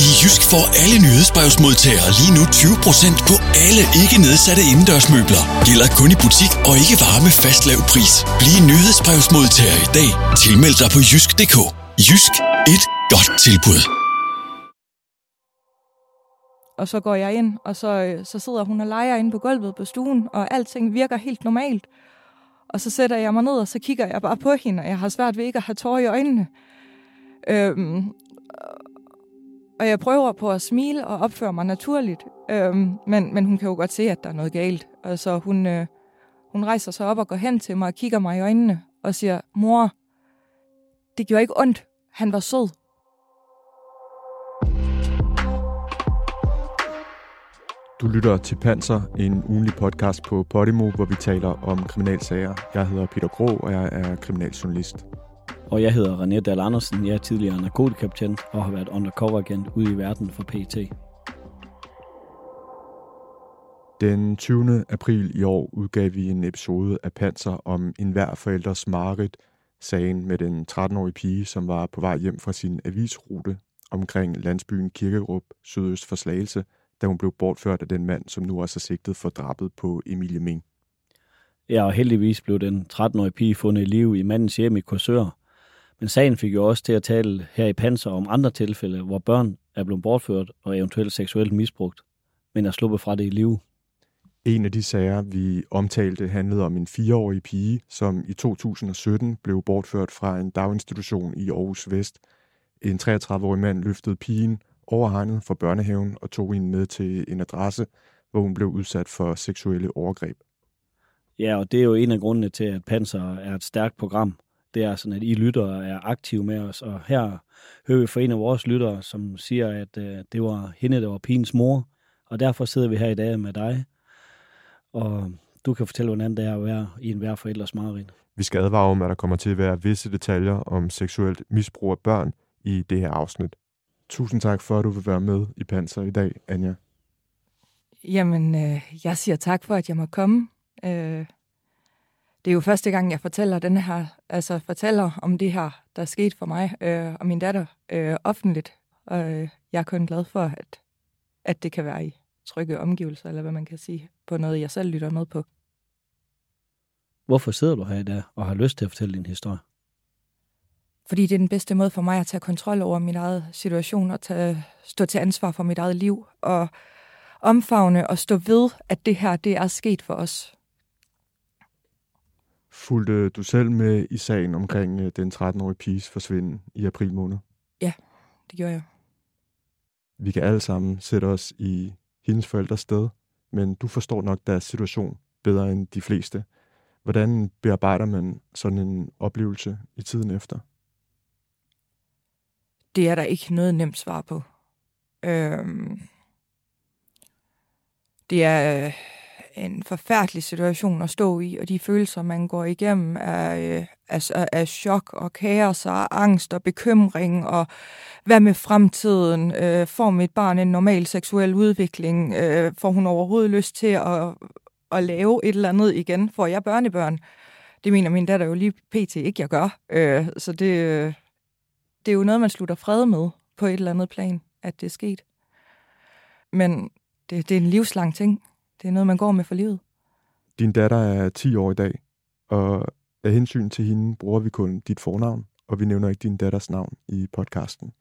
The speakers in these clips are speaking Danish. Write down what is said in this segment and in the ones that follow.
I Jysk får alle nyhedsbrevsmodtagere lige nu 20% på alle ikke nedsatte indendørsmøbler. Gælder kun i butik og ikke varme fast lav pris. Bliv nyhedsbrevsmodtager i dag. Tilmeld dig på jysk.dk. Jysk. Et godt tilbud. Og så går jeg ind, og så, øh, så sidder hun og leger inde på gulvet på stuen, og alting virker helt normalt. Og så sætter jeg mig ned, og så kigger jeg bare på hende, og jeg har svært ved ikke at have tårer i øjnene. Øhm, og jeg prøver på at smile og opføre mig naturligt, øhm, men, men hun kan jo godt se, at der er noget galt. Og så hun, øh, hun rejser sig op og går hen til mig og kigger mig i øjnene og siger, mor, det gjorde ikke ondt. Han var sød. Du lytter til Panser, en ugenlig podcast på Podimo, hvor vi taler om kriminalsager. Jeg hedder Peter Grå, og jeg er kriminaljournalist. Og jeg hedder René Dahl Andersen. Jeg er tidligere narkotikabetjent og har været undercover agent ude i verden for PT. Den 20. april i år udgav vi en episode af Panser om enhver forældres mareridt, sagen med den 13-årige pige, som var på vej hjem fra sin avisrute omkring landsbyen Kirkerup, sydøst for Slagelse, da hun blev bortført af den mand, som nu også er sigtet for drabet på Emilie Ming. Ja, og heldigvis blev den 13-årige pige fundet i live i mandens hjem i Korsør. Men sagen fik jo også til at tale her i Panser om andre tilfælde, hvor børn er blevet bortført og eventuelt seksuelt misbrugt, men er sluppet fra det i live. En af de sager, vi omtalte, handlede om en fireårig pige, som i 2017 blev bortført fra en daginstitution i Aarhus Vest. En 33-årig mand løftede pigen over hegnet fra børnehaven og tog hende med til en adresse, hvor hun blev udsat for seksuelle overgreb. Ja, og det er jo en af grundene til, at Panser er et stærkt program. Det er sådan, at I lyttere er aktive med os, og her hører vi fra en af vores lyttere, som siger, at øh, det var hende, der var pigens mor, og derfor sidder vi her i dag med dig, og du kan fortælle, hvordan det er at være i en hver forældres mareridt. Vi skal advare om, at der kommer til at være visse detaljer om seksuelt misbrug af børn i det her afsnit. Tusind tak for, at du vil være med i Panser i dag, Anja. Jamen, øh, jeg siger tak for, at jeg må komme. Øh, det er jo første gang, jeg fortæller den her, altså fortæller om det her, der er sket for mig øh, og min datter øh, offentligt. Og øh, jeg er kun glad for, at, at det kan være i trygge omgivelser, eller hvad man kan sige, på noget, jeg selv lytter med på. Hvorfor sidder du her i dag og har lyst til at fortælle din historie? Fordi det er den bedste måde for mig at tage kontrol over min eget situation og tage, stå til ansvar for mit eget liv og omfavne og stå ved, at det her det er sket for os. Fulgte du selv med i sagen omkring øh, den 13-årige piges forsvinden i april måned? Ja, det gjorde jeg. Vi kan alle sammen sætte os i hendes forældres sted, men du forstår nok deres situation bedre end de fleste. Hvordan bearbejder man sådan en oplevelse i tiden efter? Det er der ikke noget nemt svar på. Øhm, det er øh, en forfærdelig situation at stå i, og de følelser, man går igennem, er, øh, altså, er, er chok og kaos og angst og bekymring, og hvad med fremtiden? Øh, får mit barn en normal seksuel udvikling? Øh, får hun overhovedet lyst til at, at lave et eller andet igen? Får jeg børnebørn? Det mener min datter jo lige pt. ikke, jeg gør. Øh, så det, det er jo noget, man slutter fred med på et eller andet plan, at det er sket. Men det, det er en livslang ting. Det er noget, man går med for livet. Din datter er 10 år i dag, og af hensyn til hende bruger vi kun dit fornavn, og vi nævner ikke din datters navn i podcasten.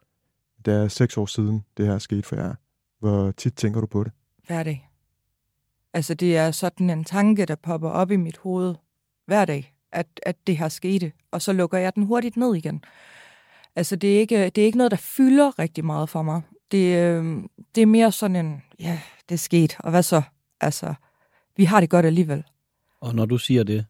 Det er seks år siden, det her skete for jer. Hvor tit tænker du på det? Hver dag. Altså, det er sådan en tanke, der popper op i mit hoved hver dag, at, at det her skete, og så lukker jeg den hurtigt ned igen. Altså, det er ikke, det er ikke noget, der fylder rigtig meget for mig. Det, øh, det er mere sådan en, ja, det er sket, og hvad så? Altså, vi har det godt alligevel. Og når du siger det,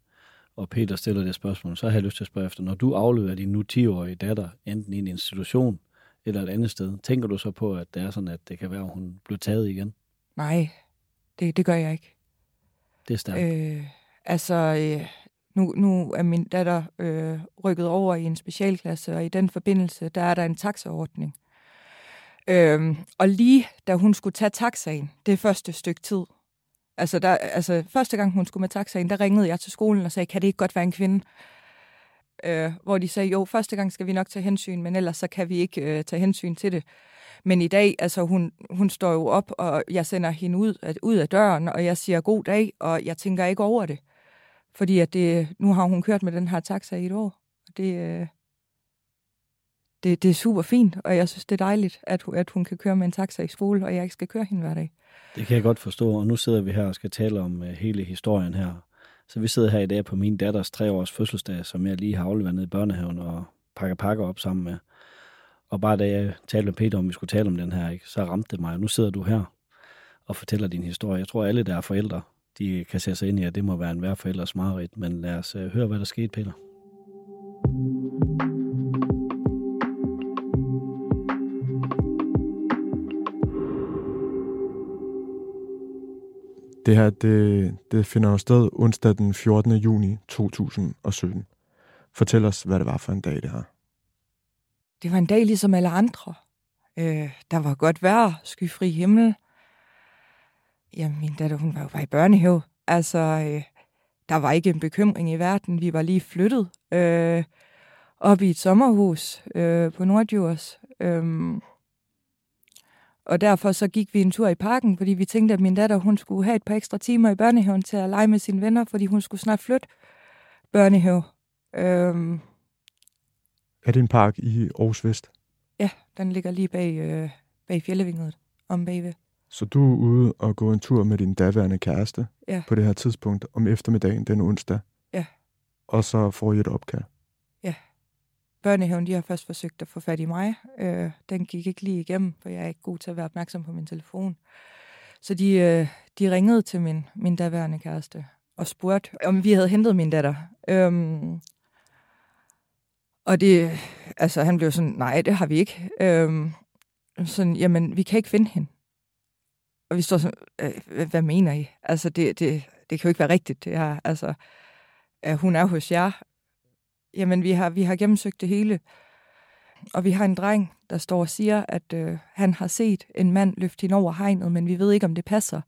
og Peter stiller det spørgsmål, så har jeg lyst til at spørge efter, når du afleverer din nu 10-årige datter, enten i en institution eller et andet sted, tænker du så på, at det er sådan, at det kan være, at hun bliver taget igen? Nej, det, det gør jeg ikke. Det er stærkt. Øh, altså, øh, nu, nu er min datter øh, rykket over i en specialklasse, og i den forbindelse, der er der en taxaordning. Øh, og lige da hun skulle tage taxaen, det første stykke tid, altså, der, altså første gang hun skulle med taxaen, der ringede jeg til skolen og sagde, kan det ikke godt være en kvinde? øh, hvor de sagde, jo, første gang skal vi nok tage hensyn, men ellers så kan vi ikke øh, tage hensyn til det. Men i dag, altså hun, hun står jo op, og jeg sender hende ud, at, ud af døren, og jeg siger god dag, og jeg tænker ikke over det. Fordi at det, nu har hun kørt med den her taxa i et år. Og det, øh, det, det er super fint, og jeg synes, det er dejligt, at, at hun kan køre med en taxa i skole, og jeg ikke skal køre hende hver dag. Det kan jeg godt forstå, og nu sidder vi her og skal tale om uh, hele historien her. Så vi sidder her i dag på min datters tre års fødselsdag, som jeg lige har afleveret ned i børnehaven og pakker pakker op sammen med. Og bare da jeg talte med Peter om, vi skulle tale om den her, ikke, så ramte det mig. Og nu sidder du her og fortæller din historie. Jeg tror, alle, der er forældre, de kan sætte sig ind i, at det må være en hver forældres mareridt. Men lad os uh, høre, hvad der skete, Peter. Det her, det, det finder jo sted onsdag den 14. juni 2017. Fortæl os, hvad det var for en dag, det her. Det var en dag ligesom alle andre. Øh, der var godt vejr, skyfri himmel. Ja, min datter, hun var jo bare i børnehave. Altså, øh, der var ikke en bekymring i verden. Vi var lige flyttet øh, op i et sommerhus øh, på Nordjurs. Øh, og derfor så gik vi en tur i parken, fordi vi tænkte, at min datter hun skulle have et par ekstra timer i børnehaven til at lege med sine venner, fordi hun skulle snart flytte børnehave. Øhm, Er det en park i Aarhus Vest? ja, den ligger lige bag, øh, bag fjellevinget om bagved. Så du er ude og gå en tur med din daværende kæreste Ja. på det her tidspunkt om eftermiddagen den onsdag. Ja. Og så får I et opkald. Børnehaven, de har først forsøgt at få fat i mig. Øh, den gik ikke lige igennem, for jeg er ikke god til at være opmærksom på min telefon. Så de, øh, de ringede til min, min daværende kæreste og spurgte, om vi havde hentet min datter. Øhm, og det, altså han blev sådan, nej, det har vi ikke. Øhm, sådan, jamen, vi kan ikke finde hende. Og vi står sådan, øh, hvad, mener I? Altså, det, det, det kan jo ikke være rigtigt, det her. Altså, øh, hun er hos jer. Jamen, vi har, vi har gennemsøgt det hele. Og vi har en dreng, der står og siger, at øh, han har set en mand løfte hende over hegnet, men vi ved ikke, om det passer.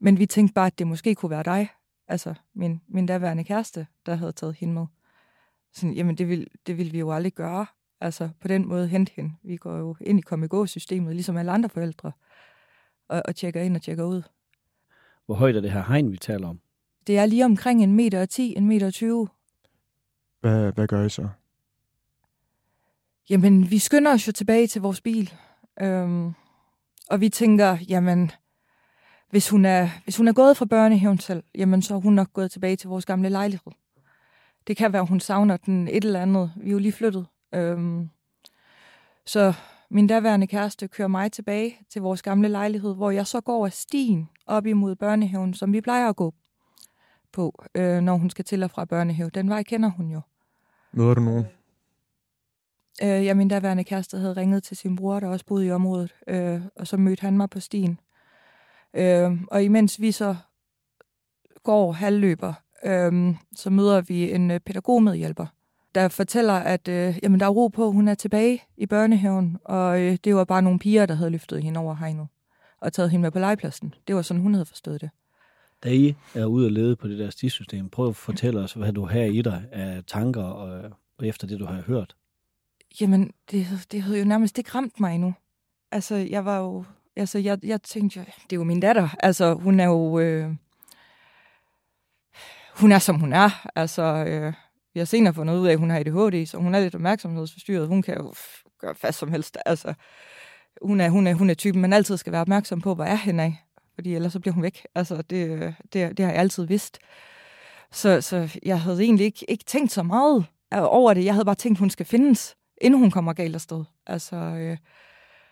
Men vi tænkte bare, at det måske kunne være dig, altså min, min daværende kæreste, der havde taget hende med. Sådan, jamen, det vil, det vil vi jo aldrig gøre. Altså, på den måde hente hende. Vi går jo ind i komme systemet ligesom alle andre forældre, og, og tjekker ind og tjekker ud. Hvor højt er det her hegn, vi taler om? Det er lige omkring en meter og 10, en meter og 20. Hvad, hvad gør I så? Jamen, vi skynder os jo tilbage til vores bil. Øhm, og vi tænker, jamen, hvis hun, er, hvis hun er gået fra børnehaven selv, jamen, så er hun nok gået tilbage til vores gamle lejlighed. Det kan være, hun savner den et eller andet. Vi er jo lige flyttet. Øhm, så min daværende kæreste kører mig tilbage til vores gamle lejlighed, hvor jeg så går af stien op imod børnehaven, som vi plejer at gå på, øh, når hun skal til og fra børnehave. Den vej kender hun jo. Møder du nogen? Øh, ja, min daværende kæreste havde ringet til sin bror, der også boede i området, øh, og så mødte han mig på stien. Øh, og imens vi så går halvløber, øh, så møder vi en øh, pædagogmedhjælper, der fortæller, at øh, jamen, der er ro på, hun er tilbage i børnehaven, og øh, det var bare nogle piger, der havde løftet hende over hegnet og taget hende med på legepladsen. Det var sådan, hun havde forstået det. Da I er ude og lede på det der stisystem, prøv at fortælle os, hvad du har i dig af tanker og, og efter det, du har hørt. Jamen, det, det havde jo nærmest ikke ramt mig endnu. Altså, jeg var jo... Altså, jeg, jeg tænkte jo, det er jo min datter. Altså, hun er jo... Øh, hun er, som hun er. Altså, øh, vi har senere fundet ud af, at hun har ADHD, så hun er lidt opmærksomhedsforstyrret. Hun kan jo gøre fast som helst. Altså, hun er, hun er, hun er typen, man altid skal være opmærksom på, hvor er hende af. Fordi ellers så bliver hun væk. Altså, det, det, det har jeg altid vidst. Så, så jeg havde egentlig ikke, ikke tænkt så meget over det. Jeg havde bare tænkt, hun skal findes inden hun kommer galt afsted. Altså, øh,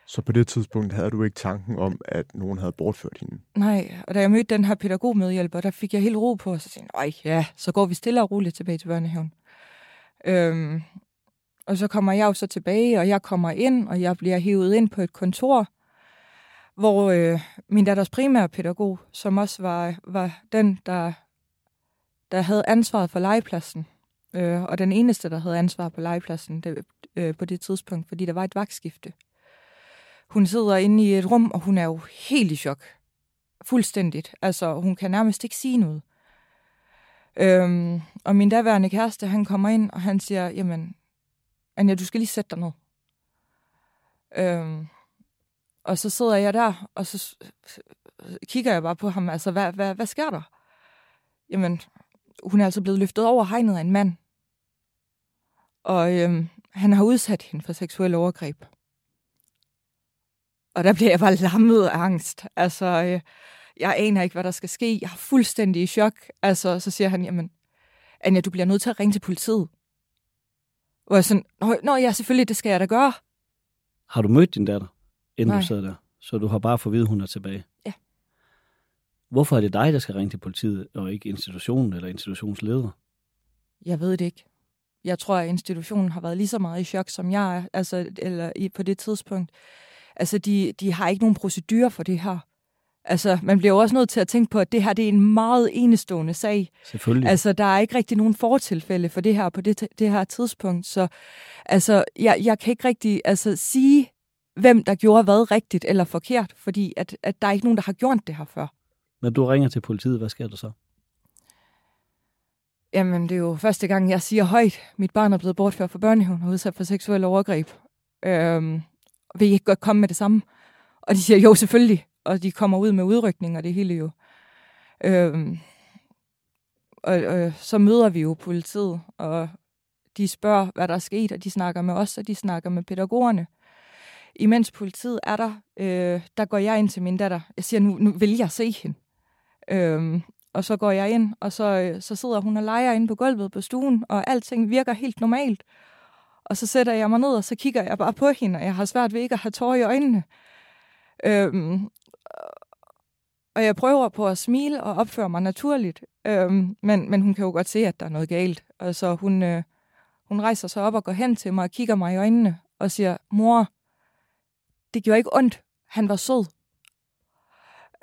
Så på det tidspunkt havde du ikke tanken om, at nogen havde bortført hende? nej, og da jeg mødte den her pædagogmedhjælper, der fik jeg helt ro på, og så tænkte jeg, ja, så går vi stille og roligt tilbage til børnehaven. Øhm, og så kommer jeg jo så tilbage, og jeg kommer ind, og jeg bliver hævet ind på et kontor, hvor øh, min datters primære pædagog, som også var, var den, der, der havde ansvaret for legepladsen, øh, og den eneste, der havde ansvar på legepladsen det, øh, på det tidspunkt, fordi der var et vagtskifte. Hun sidder inde i et rum, og hun er jo helt i chok. Fuldstændigt. Altså, hun kan nærmest ikke sige noget. Øhm, og min daværende kæreste, han kommer ind, og han siger, jamen, Anja, du skal lige sætte dig ned. Øhm, og så sidder jeg der, og så kigger jeg bare på ham, altså, hvad, hvad, hvad sker der? Jamen, hun er altså blevet løftet over hegnet af en mand. Og øhm, han har udsat hende for seksuel overgreb. Og der bliver jeg bare lammet af angst. Altså, øh, jeg aner ikke, hvad der skal ske. Jeg er fuldstændig i chok. Altså, så siger han, jamen, Anja, du bliver nødt til at ringe til politiet. Og jeg sådan, Nå, Nå ja, selvfølgelig, det skal jeg da gøre. Har du mødt din datter, inden Nej. du sad der? Så du har bare fået at vide, at hun er tilbage? Ja. Hvorfor er det dig, der skal ringe til politiet, og ikke institutionen eller institutionsleder? Jeg ved det ikke. Jeg tror, at institutionen har været lige så meget i chok, som jeg er, altså, eller i, på det tidspunkt. Altså, de, de har ikke nogen procedurer for det her. Altså, man bliver jo også nødt til at tænke på, at det her det er en meget enestående sag. Selvfølgelig. Altså, der er ikke rigtig nogen fortilfælde for det her på det, det her tidspunkt. Så altså, jeg, jeg kan ikke rigtig altså, sige, hvem der gjorde hvad rigtigt eller forkert, fordi at, at der er ikke nogen, der har gjort det her før. Når du ringer til politiet, hvad sker der så? Jamen, det er jo første gang, jeg siger højt, mit barn er blevet bortført fra børnehaven og udsat for seksuel overgreb. Øhm, vil I ikke godt komme med det samme? Og de siger, jo, selvfølgelig. Og de kommer ud med udrykning og det hele jo. Øhm, og, og så møder vi jo politiet, og de spørger, hvad der er sket, og de snakker med os, og de snakker med pædagogerne. Imens politiet er der, øh, der går jeg ind til min datter. Jeg siger, nu, nu vil jeg se hende. Øhm, og så går jeg ind, og så, øh, så sidder hun og leger inde på gulvet på stuen, og alting virker helt normalt. Og så sætter jeg mig ned, og så kigger jeg bare på hende, og jeg har svært ved ikke at have tårer i øjnene. Øhm, og jeg prøver på at smile og opføre mig naturligt, øhm, men, men hun kan jo godt se, at der er noget galt. Og så hun, øh, hun rejser sig op og går hen til mig og kigger mig i øjnene og siger, mor, det gjorde ikke ondt. Han var sød.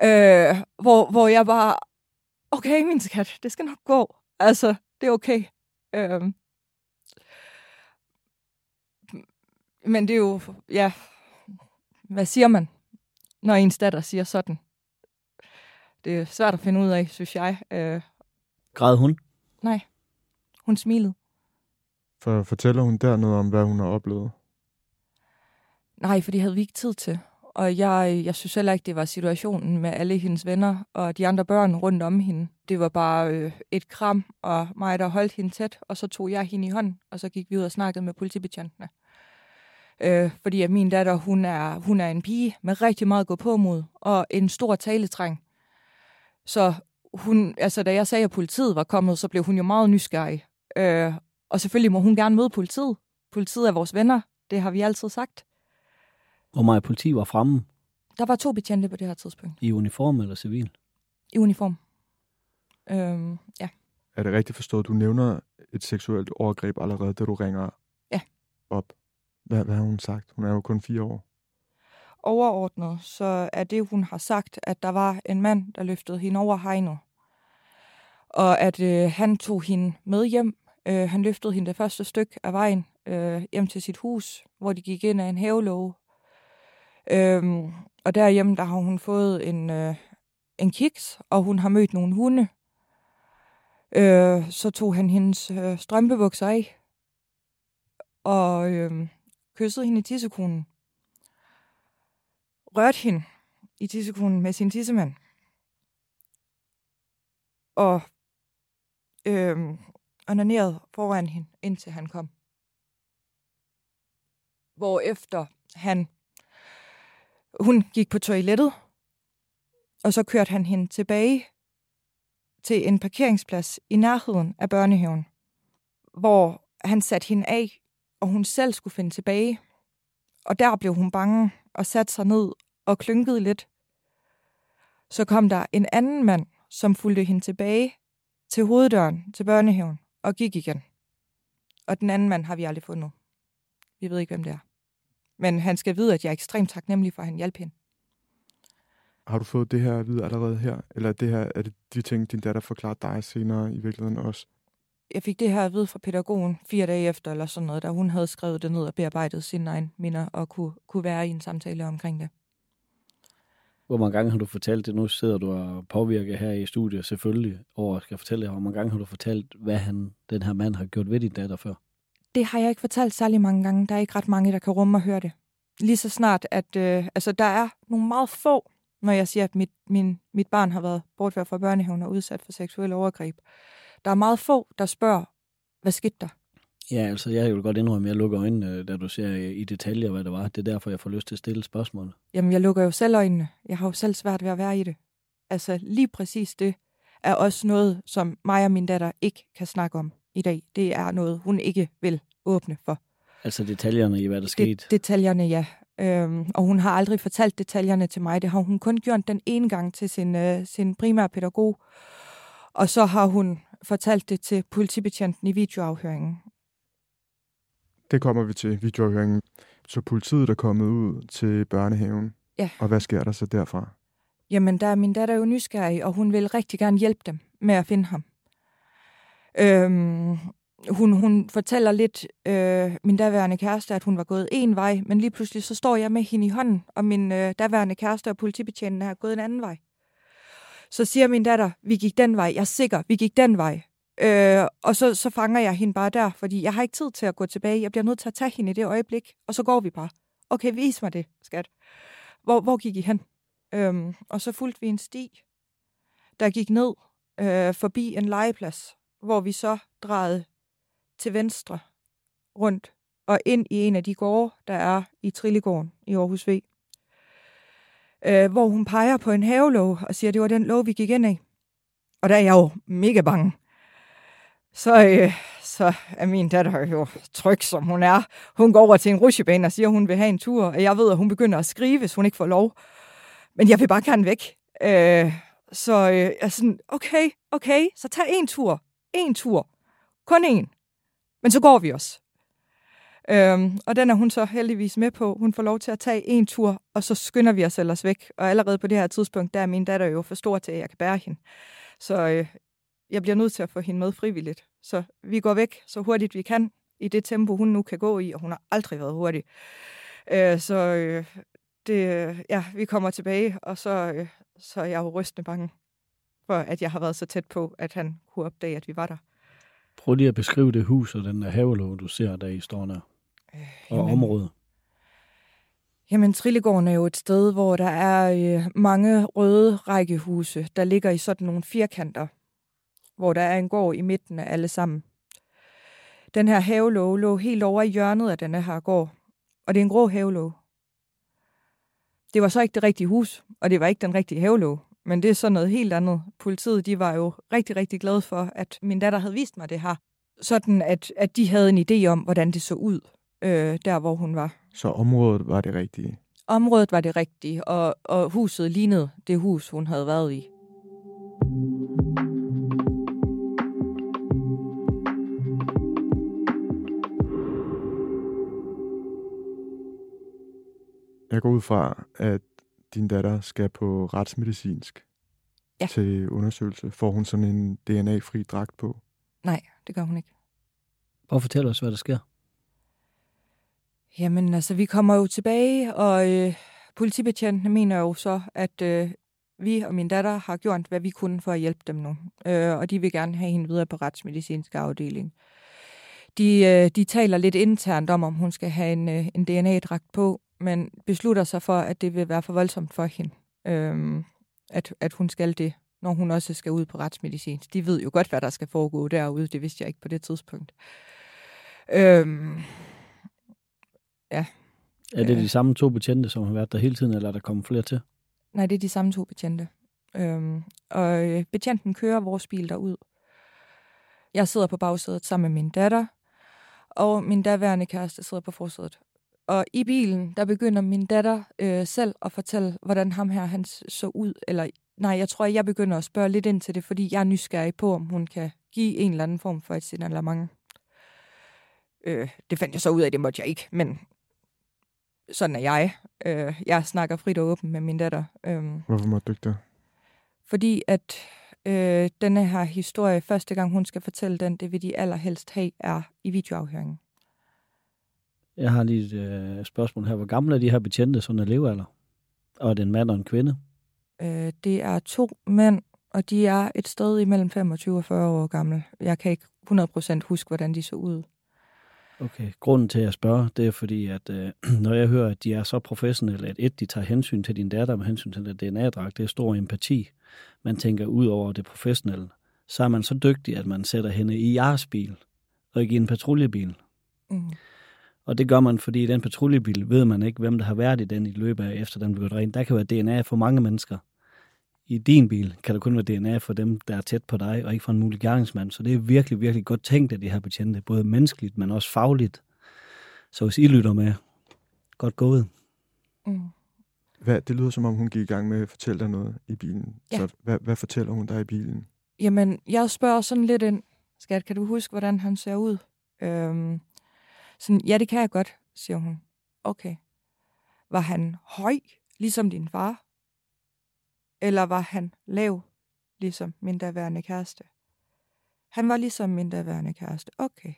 Øh, hvor, hvor jeg bare, okay, min skat, det skal nok gå. Altså, det er okay. Øh, men det er jo, ja, hvad siger man, når ens datter siger sådan? Det er svært at finde ud af, synes jeg. Øh, Græd hun? nej, hun smilede. For fortæller hun der noget om, hvad hun har oplevet? Nej, for det havde vi ikke tid til. Og jeg, jeg synes heller ikke, det var situationen med alle hendes venner og de andre børn rundt om hende. Det var bare øh, et kram, og mig, der holdt hende tæt, og så tog jeg hende i hånden, og så gik vi ud og snakkede med politibetjentene. Øh, fordi at min datter, hun er, hun er en pige med rigtig meget gå på mod, og en stor taletræng. Så hun, altså, da jeg sagde, at politiet var kommet, så blev hun jo meget nysgerrig. Øh, og selvfølgelig må hun gerne møde politiet. Politiet er vores venner, det har vi altid sagt. Hvor meget politi var fremme Der var to betjente på det her tidspunkt. i uniform eller civil? I uniform. Øhm, ja. Er det rigtigt forstået, du nævner et seksuelt overgreb allerede, da du ringer Ja. op? Hvad, hvad har hun sagt? Hun er jo kun fire år. Overordnet, så er det, hun har sagt, at der var en mand, der løftede hende over hegnet. Og at øh, han tog hende med hjem. Øh, han løftede hende det første stykke af vejen øh, hjem til sit hus, hvor de gik ind af en havelåge. Øhm, og derhjemme, der har hun fået en, øh, en kiks, og hun har mødt nogle hunde. Øh, så tog han hendes øh, strømpebukser af, og øh, kyssede hende i tissekonen. Rørte hende i tissekonen med sin tissemand. Og øh, onanerede foran hende, indtil han kom. Hvorefter han hun gik på toilettet, og så kørte han hende tilbage til en parkeringsplads i nærheden af børnehaven, hvor han satte hende af, og hun selv skulle finde tilbage. Og der blev hun bange og satte sig ned og klynkede lidt. Så kom der en anden mand, som fulgte hende tilbage til hoveddøren til børnehaven og gik igen. Og den anden mand har vi aldrig fundet. Vi ved ikke, hvem det er. Men han skal vide, at jeg er ekstremt taknemmelig for, at han hjalp hende. Har du fået det her at vide allerede her? Eller er det her, er det de ting, din datter forklarer dig senere i virkeligheden også? Jeg fik det her at vide fra pædagogen fire dage efter, eller sådan noget, da hun havde skrevet det ned og bearbejdet sine egne minder og kunne, kunne være i en samtale omkring det. Hvor mange gange har du fortalt det? Nu sidder du og påvirker her i studiet selvfølgelig over at skal fortælle jer. Hvor mange gange har du fortalt, hvad han, den her mand har gjort ved din datter før? Det har jeg ikke fortalt særlig mange gange. Der er ikke ret mange, der kan rumme og høre det. Lige så snart, at øh, altså, der er nogle meget få, når jeg siger, at mit, min, mit barn har været bortført fra børnehaven og udsat for seksuelle overgreb. Der er meget få, der spørger, hvad skete der? Ja, altså jeg vil godt indrømme, at jeg lukker øjnene, da du ser i detaljer, hvad det var. Det er derfor, jeg får lyst til at stille spørgsmål. Jamen, jeg lukker jo selv øjnene. Jeg har jo selv svært ved at være i det. Altså, lige præcis det er også noget, som mig og min datter ikke kan snakke om i dag. Det er noget, hun ikke vil åbne for. Altså detaljerne i, hvad der skete? Det, detaljerne, ja. Øhm, og hun har aldrig fortalt detaljerne til mig. Det har hun kun gjort den ene gang til sin, øh, sin primære pædagog. Og så har hun fortalt det til politibetjenten i videoafhøringen. Det kommer vi til, videoafhøringen. Så politiet er kommet ud til børnehaven. Ja. Og hvad sker der så derfra? Jamen, der er min datter jo nysgerrig, og hun vil rigtig gerne hjælpe dem med at finde ham. Øhm, hun, hun fortæller lidt, øh, min daværende kæreste, at hun var gået en vej, men lige pludselig så står jeg med hende i hånden, og min øh, daværende kæreste og politibetjenten er gået en anden vej. Så siger min datter, vi gik den vej. Jeg er sikker, vi gik den vej. Øh, og så, så fanger jeg hende bare der, fordi jeg har ikke tid til at gå tilbage. Jeg bliver nødt til at tage hende i det øjeblik, og så går vi bare. Okay, vis mig det, skat. Hvor, hvor gik I hen? Øhm, og så fulgte vi en sti, der gik ned øh, forbi en legeplads, hvor vi så drejede til venstre rundt og ind i en af de gårde, der er i Trillegården i Aarhus V. Øh, hvor hun peger på en havelov og siger, at det var den lov, vi gik ind i. Og der er jeg jo mega bange. Så, øh, så er min datter jo tryg, som hun er. Hun går over til en rutsjebane og siger, at hun vil have en tur, og jeg ved, at hun begynder at skrive, hvis hun ikke får lov. Men jeg vil bare gerne væk. Øh, så øh, jeg er sådan, okay, okay, så tag en tur. En tur. Kun en. Men så går vi også. Øhm, og den er hun så heldigvis med på. Hun får lov til at tage en tur, og så skynder vi os ellers væk. Og allerede på det her tidspunkt, der er min datter jo for stor til, at jeg kan bære hende. Så øh, jeg bliver nødt til at få hende med frivilligt. Så vi går væk så hurtigt vi kan, i det tempo, hun nu kan gå i, og hun har aldrig været hurtig. Øh, så øh, det, ja, vi kommer tilbage, og så, øh, så er jeg jo rystende bange for, at jeg har været så tæt på, at han kunne opdage, at vi var der. Prøv lige at beskrive det hus og den der havelåg, du ser der i står der. Øh, og jamen, området. Jamen, Trillegården er jo et sted, hvor der er øh, mange røde rækkehuse, der ligger i sådan nogle firkanter, hvor der er en gård i midten af alle sammen. Den her havelåg lå helt over i hjørnet af denne her gård, og det er en grå havelåg. Det var så ikke det rigtige hus, og det var ikke den rigtige havelåg, men det er så noget helt andet. Politiet de var jo rigtig, rigtig glade for, at min datter havde vist mig det her. Sådan, at, at de havde en idé om, hvordan det så ud, øh, der hvor hun var. Så området var det rigtige? Området var det rigtige, og, og huset lignede det hus, hun havde været i. Jeg går ud fra, at din datter skal på retsmedicinsk ja. til undersøgelse. Får hun sådan en DNA-fri dragt på? Nej, det gør hun ikke. Prøv at fortælle os, hvad der sker. Jamen, altså, vi kommer jo tilbage, og øh, politibetjentene mener jo så, at øh, vi og min datter har gjort, hvad vi kunne for at hjælpe dem nu. Øh, og de vil gerne have hende videre på retsmedicinsk afdeling. De, øh, de taler lidt internt om, om hun skal have en, øh, en DNA-dragt på, men beslutter sig for, at det vil være for voldsomt for hende, øhm, at, at hun skal det, når hun også skal ud på retsmedicin. De ved jo godt, hvad der skal foregå derude. Det vidste jeg ikke på det tidspunkt. Øhm, ja. Er det de samme to betjente, som har været der hele tiden, eller er der kommet flere til? Nej, det er de samme to betjente. Øhm, og øh, betjenten kører vores bil derud. Jeg sidder på bagsædet sammen med min datter, og min daværende kæreste sidder på forsædet. Og i bilen, der begynder min datter øh, selv at fortælle, hvordan ham her han så ud. Eller nej, jeg tror, jeg begynder at spørge lidt ind til det, fordi jeg er nysgerrig på, om hun kan give en eller anden form for et signalement. Øh, det fandt jeg så ud af, det måtte jeg ikke, men sådan er jeg. Øh, jeg snakker frit og åbent med min datter. Øh, Hvorfor måtte du ikke det? Fordi at øh, denne her historie, første gang hun skal fortælle den, det vil de allerhelst have, er i videoafhøringen. Jeg har lige et øh, spørgsmål her. Hvor gamle er de her betjente, sådan en levealder? Og er det en mand og en kvinde? Øh, det er to mænd, og de er et sted imellem 25 og 40 år gamle. Jeg kan ikke 100% huske, hvordan de så ud. Okay, grunden til at spørge, det er fordi, at øh, når jeg hører, at de er så professionelle, at et, de tager hensyn til din datter med hensyn til det DNA-dragt, det er stor empati. Man tænker ud over det professionelle. Så er man så dygtig, at man sætter hende i jeres bil, og ikke i en patruljebil. Mm. Og det gør man, fordi i den patruljebil ved man ikke, hvem der har været i den i løbet af, efter den blev drænet. Der kan være DNA for mange mennesker. I din bil kan der kun være DNA for dem, der er tæt på dig, og ikke for en mulig gerningsmand. Så det er virkelig, virkelig godt tænkt af de her betjente, både menneskeligt, men også fagligt. Så hvis I lytter med, godt gået. Mm. Hvad, det lyder som om, hun gik i gang med at fortælle dig noget i bilen. Ja. Så hvad, hvad fortæller hun dig i bilen? Jamen, jeg spørger sådan lidt ind. Skat, kan du huske, hvordan han ser ud? Øhm, sådan, ja, det kan jeg godt, siger hun. Okay. Var han høj, ligesom din far? Eller var han lav, ligesom min daværende kæreste? Han var ligesom min daværende kæreste. Okay.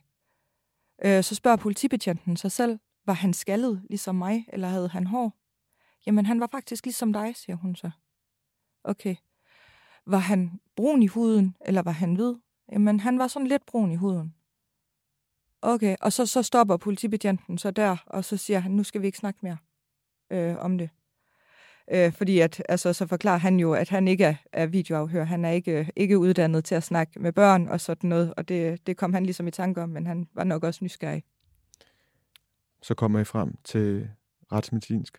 Øh, så spørger politibetjenten sig selv, var han skaldet ligesom mig, eller havde han hår? Jamen, han var faktisk ligesom dig, siger hun så. Okay. Var han brun i huden, eller var han hvid? Jamen, han var sådan lidt brun i huden. Okay, og så, så stopper politibetjenten så der, og så siger han, nu skal vi ikke snakke mere øh, om det. Øh, fordi at, altså, så forklarer han jo, at han ikke er, er videoafhør. Han er ikke, ikke uddannet til at snakke med børn og sådan noget, og det, det kom han ligesom i tanke om, men han var nok også nysgerrig. Så kommer I frem til retsmedicinsk.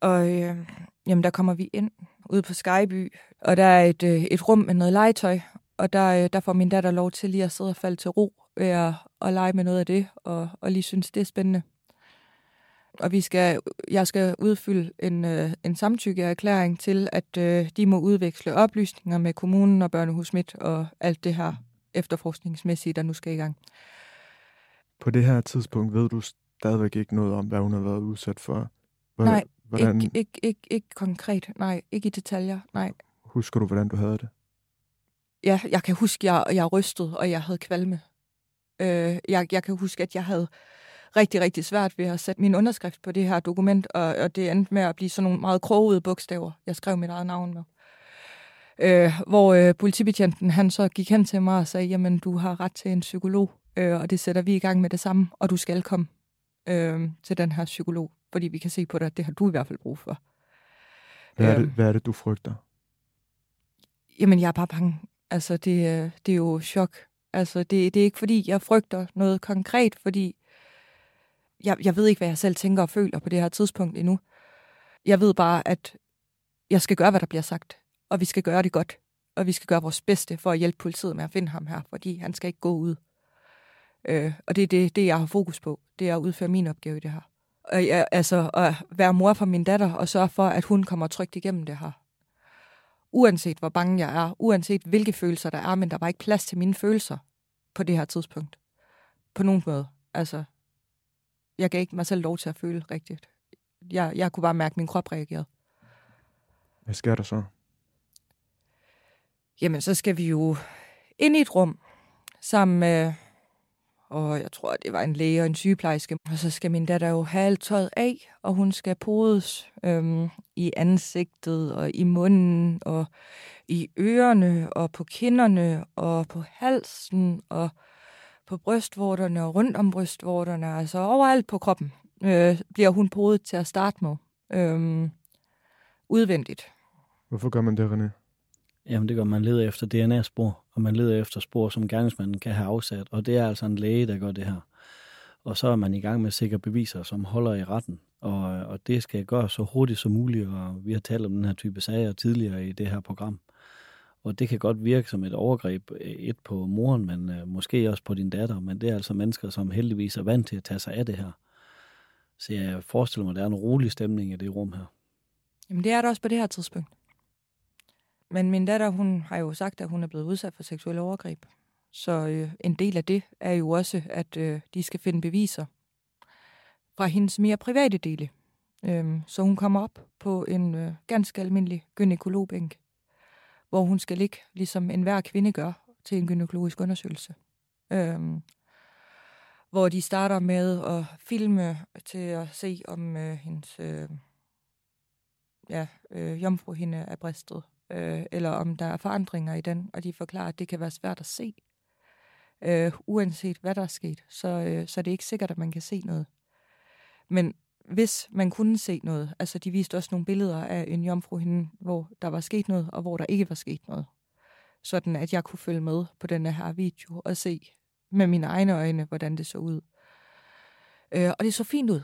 Og øh, jamen, der kommer vi ind ude på Skyby, og der er et, øh, et rum med noget legetøj, og der, øh, der får min datter lov til lige at sidde og falde til ro ved at, lege med noget af det, og, og lige synes, det er spændende. Og vi skal, jeg skal udfylde en, øh, en samtykkeerklæring til, at øh, de må udveksle oplysninger med kommunen og børnehus Midt og alt det her efterforskningsmæssige, der nu skal i gang. På det her tidspunkt ved du stadigvæk ikke noget om, hvad hun har været udsat for. Hvordan, Nej, hvordan, Ikke, ikke, ikke, ikke konkret, nej, ikke i detaljer, nej. Husker du, hvordan du havde det? Ja, jeg kan huske, jeg, jeg rystede, og jeg havde kvalme. Øh, jeg, jeg kan huske, at jeg havde rigtig, rigtig svært ved at sætte min underskrift på det her dokument, og, og det endte med at blive sådan nogle meget krogede bogstaver, jeg skrev mit eget navn med. Øh, hvor øh, politibetjenten, han så gik hen til mig og sagde, jamen, du har ret til en psykolog, øh, og det sætter vi i gang med det samme, og du skal komme øh, til den her psykolog, fordi vi kan se på dig, at det har du i hvert fald brug for. Hvad er, det, Øhm. hvad er det, du frygter? Jamen, jeg er bare bange. Altså, det, øh, det er jo chok. Altså, det, det er ikke fordi, jeg frygter noget konkret, fordi jeg, jeg ved ikke, hvad jeg selv tænker og føler på det her tidspunkt endnu. Jeg ved bare, at jeg skal gøre, hvad der bliver sagt, og vi skal gøre det godt, og vi skal gøre vores bedste for at hjælpe politiet med at finde ham her, fordi han skal ikke gå ud. Øh, og det er det, det, jeg har fokus på. Det er at udføre min opgave i det her. Og jeg, altså, at være mor for min datter og sørge for, at hun kommer trygt igennem det her uanset hvor bange jeg er, uanset hvilke følelser der er, men der var ikke plads til mine følelser på det her tidspunkt. På nogen måde. Altså, jeg gav ikke mig selv lov til at føle rigtigt. Jeg, jeg kunne bare mærke, at min krop reagerede. Hvad sker der så? Jamen, så skal vi jo ind i et rum sammen med, og jeg tror, det var en læge og en sygeplejerske. Og så skal min datter jo have alt tøjet af, og hun skal podes øhm, i ansigtet og i munden og i ørerne og på kinderne og på halsen og på brystvorterne og rundt om brystvorterne. Altså overalt på kroppen øh, bliver hun podet til at starte med. Øhm, udvendigt. Hvorfor gør man det, René? Jamen det gør, man leder efter DNA-spor, og man leder efter spor, som gerningsmanden kan have afsat, og det er altså en læge, der gør det her. Og så er man i gang med sikre beviser, som holder i retten, og, og det skal gøres så hurtigt som muligt, og vi har talt om den her type sager tidligere i det her program. Og det kan godt virke som et overgreb, øh, et på moren, men øh, måske også på din datter, men det er altså mennesker, som heldigvis er vant til at tage sig af det her. Så jeg forestiller mig, at der er en rolig stemning i det rum her. Jamen, det er der også på det her tidspunkt. Men min datter, hun har jo sagt, at hun er blevet udsat for seksuelle overgreb. Så øh, en del af det er jo også, at øh, de skal finde beviser fra hendes mere private dele. Øhm, så hun kommer op på en øh, ganske almindelig gynekologbænk, hvor hun skal ligge, ligesom enhver kvinde gør, til en gynækologisk undersøgelse. Øhm, hvor de starter med at filme til at se, om øh, hendes... Øh, ja, øh, jomfruhinde er bristet, øh, eller om der er forandringer i den, og de forklarer, at det kan være svært at se. Øh, uanset hvad der er sket, så, øh, så er det ikke sikkert, at man kan se noget. Men hvis man kunne se noget, altså de viste også nogle billeder af en jomfruhinde, hvor der var sket noget, og hvor der ikke var sket noget. Sådan at jeg kunne følge med på denne her video og se med mine egne øjne, hvordan det så ud. Øh, og det så fint ud.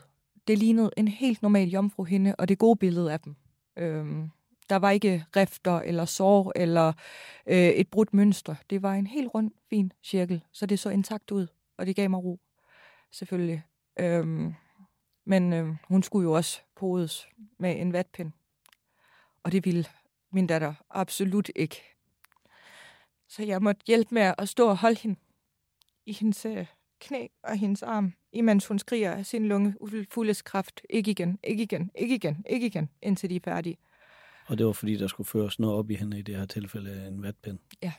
Det lignede en helt normal jomfruhinde, og det gode billede af dem. Øh, der var ikke rifter eller sår eller øh, et brudt mønster. Det var en helt rund, fin cirkel, så det så intakt ud, og det gav mig ro, selvfølgelig. Øhm, men øh, hun skulle jo også podes med en vatpind. Og det ville min datter absolut ikke. Så jeg måtte hjælpe med at stå og holde hende i hendes øh, knæ og hendes arm, imens hun skriger af sin lunge fuldes kraft. Ikke igen, ikke igen, ikke igen, ikke igen, indtil de er færdige. Og det var fordi, der skulle føres noget op i hende i det her tilfælde, en vatpind? Ja.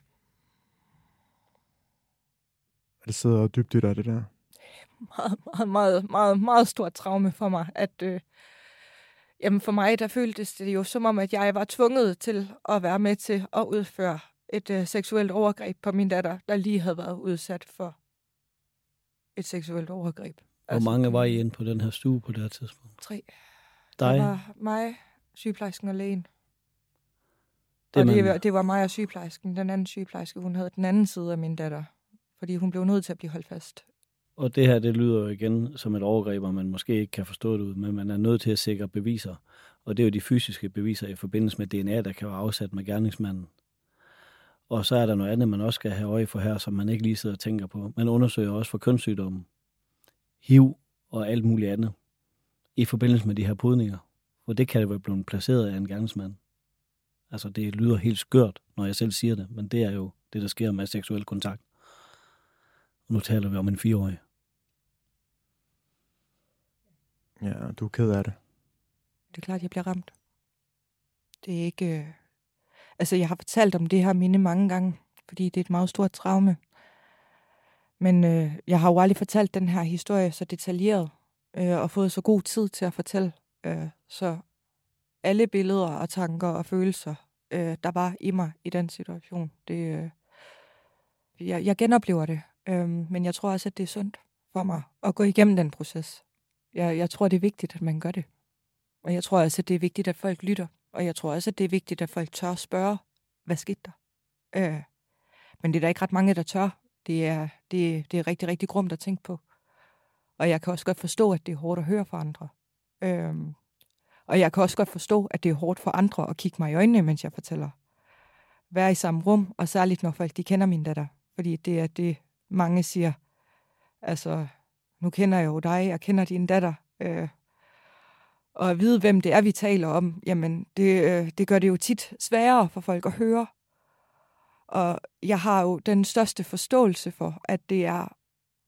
Det sidder dybt i dig, det der? meget, meget, meget, meget, meget stort traume for mig, at øh, jamen for mig, der føltes det jo som om, at jeg var tvunget til at være med til at udføre et øh, seksuelt overgreb på min datter, der lige havde været udsat for et seksuelt overgreb. Hvor altså, mange var I inde på den her stue på det her tidspunkt? Tre. Dig? Det var mig, sygeplejersken og lægen. Det, og det, man... det var mig og sygeplejersken. Den anden sygeplejerske, hun havde den anden side af min datter. Fordi hun blev nødt til at blive holdt fast. Og det her, det lyder jo igen som et overgreb, og man måske ikke kan forstå det ud, men man er nødt til at sikre beviser. Og det er jo de fysiske beviser i forbindelse med DNA, der kan være afsat med gerningsmanden. Og så er der noget andet, man også skal have øje for her, som man ikke lige sidder og tænker på. Man undersøger også for kønssygdomme, HIV og alt muligt andet i forbindelse med de her podninger. For det kan det være blevet placeret af en gerningsmand. Altså, det lyder helt skørt, når jeg selv siger det, men det er jo det, der sker med seksuel kontakt. Og nu taler vi om en fireårig. Ja, du er ked af det. Det er klart, jeg bliver ramt. Det er ikke... Øh... Altså, jeg har fortalt om det her minde mange gange, fordi det er et meget stort traume. Men øh, jeg har jo aldrig fortalt den her historie så detaljeret, øh, og fået så god tid til at fortælle. Øh, så alle billeder og tanker og følelser, øh, der var i mig i den situation, det, øh, jeg, jeg genoplever det. Øh, men jeg tror også, at det er sundt for mig at gå igennem den proces jeg, jeg tror, det er vigtigt, at man gør det. Og jeg tror også, at det er vigtigt, at folk lytter. Og jeg tror også, at det er vigtigt, at folk tør spørge, hvad skete der? Øh, men det er der ikke ret mange, der tør. Det er, det, det er rigtig, rigtig grumt at tænke på. Og jeg kan også godt forstå, at det er hårdt at høre fra andre. Øh, og jeg kan også godt forstå, at det er hårdt for andre at kigge mig i øjnene, mens jeg fortæller. Være i samme rum, og særligt når folk de kender min datter. Fordi det er det, mange siger. Altså, nu kender jeg jo dig, jeg kender din datter, øh, og at vide, hvem det er, vi taler om, jamen, det, øh, det gør det jo tit sværere for folk at høre. Og jeg har jo den største forståelse for, at det er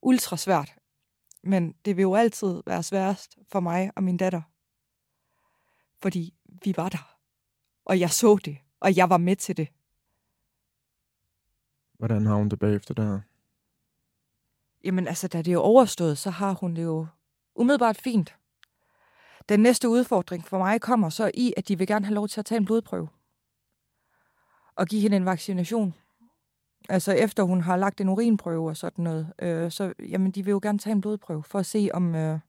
ultra svært. Men det vil jo altid være sværest for mig og min datter. Fordi vi var der. Og jeg så det. Og jeg var med til det. Hvordan har hun det bagefter der? Jamen altså, da det er overstået, så har hun det jo umiddelbart fint. Den næste udfordring for mig kommer så i, at de vil gerne have lov til at tage en blodprøve. Og give hende en vaccination. Altså efter hun har lagt en urinprøve og sådan noget. Øh, så jamen, de vil jo gerne tage en blodprøve for at se, om, øh,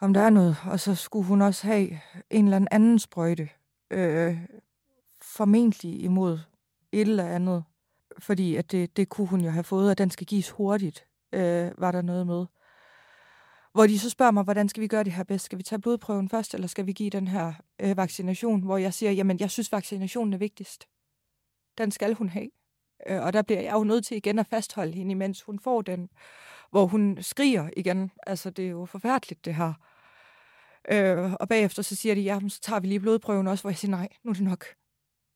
om der er noget. Og så skulle hun også have en eller anden sprøjte. Øh, formentlig imod et eller andet fordi at det, det kunne hun jo have fået, og den skal gives hurtigt, øh, var der noget med. Hvor de så spørger mig, hvordan skal vi gøre det her bedst? Skal vi tage blodprøven først, eller skal vi give den her øh, vaccination? Hvor jeg siger, jamen jeg synes, vaccinationen er vigtigst. Den skal hun have. Øh, og der bliver jeg jo nødt til igen at fastholde hende, mens hun får den. Hvor hun skriger igen. Altså det er jo forfærdeligt det her. Øh, og bagefter så siger de, ja, så tager vi lige blodprøven også, hvor jeg siger, nej, nu er det nok.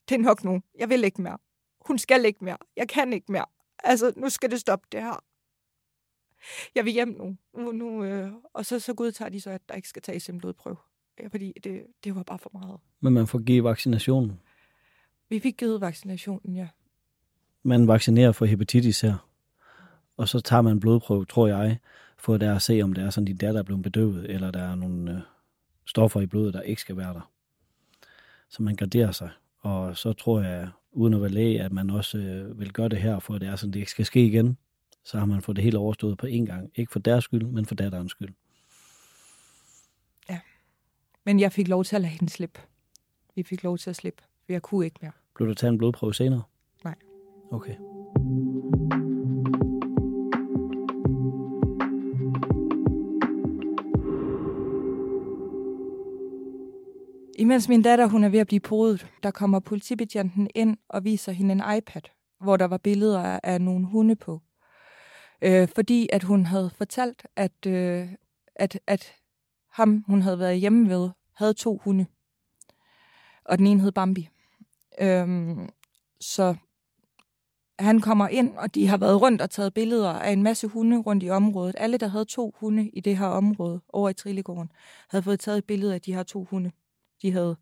Det er nok nu. Jeg vil ikke mere hun skal ikke mere. Jeg kan ikke mere. Altså, nu skal det stoppe det her. Jeg vil hjem nu. nu, nu øh, og så, så godtager de så, at der ikke skal tages en blodprøve. Ja, fordi det, det var bare for meget. Men man får givet vaccinationen? Vi fik givet vaccinationen, ja. Man vaccinerer for hepatitis her. Og så tager man en blodprøve, tror jeg, for der at se, om det er sådan, din datter er blevet bedøvet, eller der er nogle øh, stoffer i blodet, der ikke skal være der. så man garderer sig. Og så tror jeg, uden at være læge, at man også øh, vil gøre det her, for at det er sådan, det ikke skal ske igen. Så har man fået det hele overstået på én gang. Ikke for deres skyld, men for datterens skyld. Ja. Men jeg fik lov til at lade hende slippe. Vi fik lov til at slippe, jeg kunne ikke mere. Blev der taget en blodprøve senere? Nej. Okay. Imens min datter hun er ved at blive podet, der kommer politibetjenten ind og viser hende en iPad, hvor der var billeder af, af nogle hunde på. Øh, fordi at hun havde fortalt, at, øh, at, at ham, hun havde været hjemme ved, havde to hunde. Og den ene hed Bambi. Øhm, så han kommer ind, og de har været rundt og taget billeder af en masse hunde rundt i området. Alle, der havde to hunde i det her område over i Trillegården, havde fået taget et billede af de her to hunde de havde.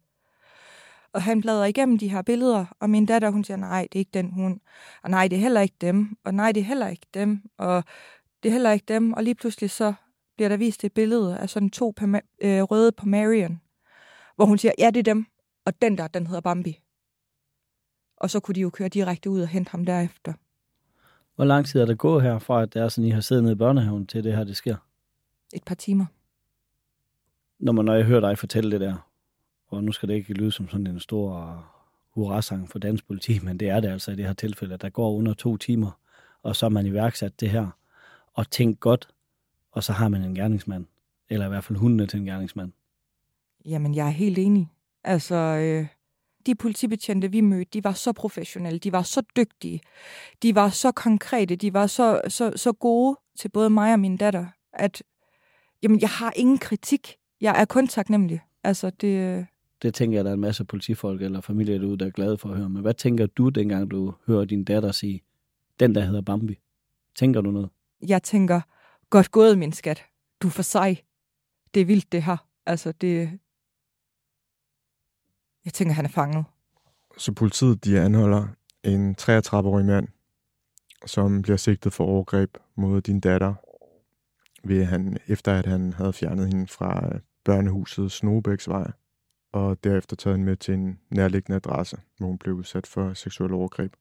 Og han bladrer igennem de her billeder, og min datter, hun siger, nej, det er ikke den hund. Og nej, det er heller ikke dem. Og nej, det er heller ikke dem. Og det er heller ikke dem. Og lige pludselig så bliver der vist et billede af sådan to øh, røde på Marion, hvor hun siger, ja, det er dem. Og den der, den hedder Bambi. Og så kunne de jo køre direkte ud og hente ham derefter. Hvor lang tid er der gået her, fra at det er sådan, I har siddet nede i børnehaven, til det her, det sker? Et par timer. Når, man, når jeg hører dig fortælle det der, og nu skal det ikke lyde som sådan en stor øh, hurrasang for dansk politi, men det er det altså i det her tilfælde. Der går under to timer, og så er man iværksat det her, og tænkt godt, og så har man en gerningsmand. Eller i hvert fald hundene til en gerningsmand. Jamen, jeg er helt enig. Altså, øh, de politibetjente, vi mødte, de var så professionelle, de var så dygtige, de var så konkrete, de var så, så, så gode til både mig og min datter, at jamen, jeg har ingen kritik. Jeg er kun taknemmelig. Altså, det, øh, det tænker jeg, der er en masse politifolk eller familier derude, der er glade for at høre. Men hvad tænker du, dengang du hører din datter sige, den der hedder Bambi? Tænker du noget? Jeg tænker, godt gået, min skat. Du er for sej. Det er vildt, det her. Altså, det... Jeg tænker, han er fanget. Så politiet, de anholder en 33-årig mand, som bliver sigtet for overgreb mod din datter, ved han, efter at han havde fjernet hende fra børnehuset Snobæksvej og derefter taget hende med til en nærliggende adresse, hvor hun blev udsat for seksuel overgreb.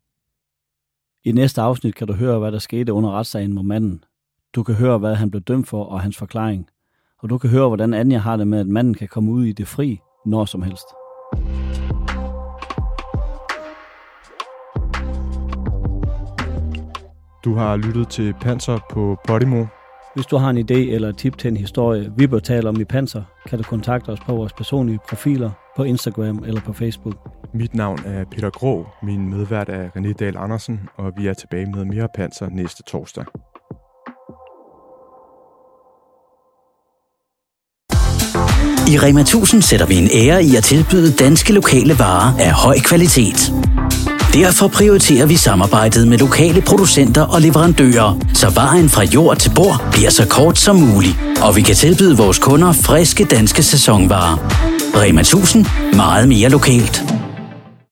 I næste afsnit kan du høre, hvad der skete under retssagen mod manden. Du kan høre, hvad han blev dømt for og hans forklaring. Og du kan høre, hvordan Anja har det med, at manden kan komme ud i det fri når som helst. Du har lyttet til Panser på Podimo. Hvis du har en idé eller et tip til en historie, vi bør tale om i Panser, kan du kontakte os på vores personlige profiler på Instagram eller på Facebook. Mit navn er Peter Grå, min medvært er René Dahl Andersen, og vi er tilbage med mere Panser næste torsdag. I Rema 1000 sætter vi en ære i at tilbyde danske lokale varer af høj kvalitet. Derfor prioriterer vi samarbejdet med lokale producenter og leverandører, så vejen fra jord til bord bliver så kort som muligt. Og vi kan tilbyde vores kunder friske danske sæsonvarer. Rema 1000. Meget mere lokalt.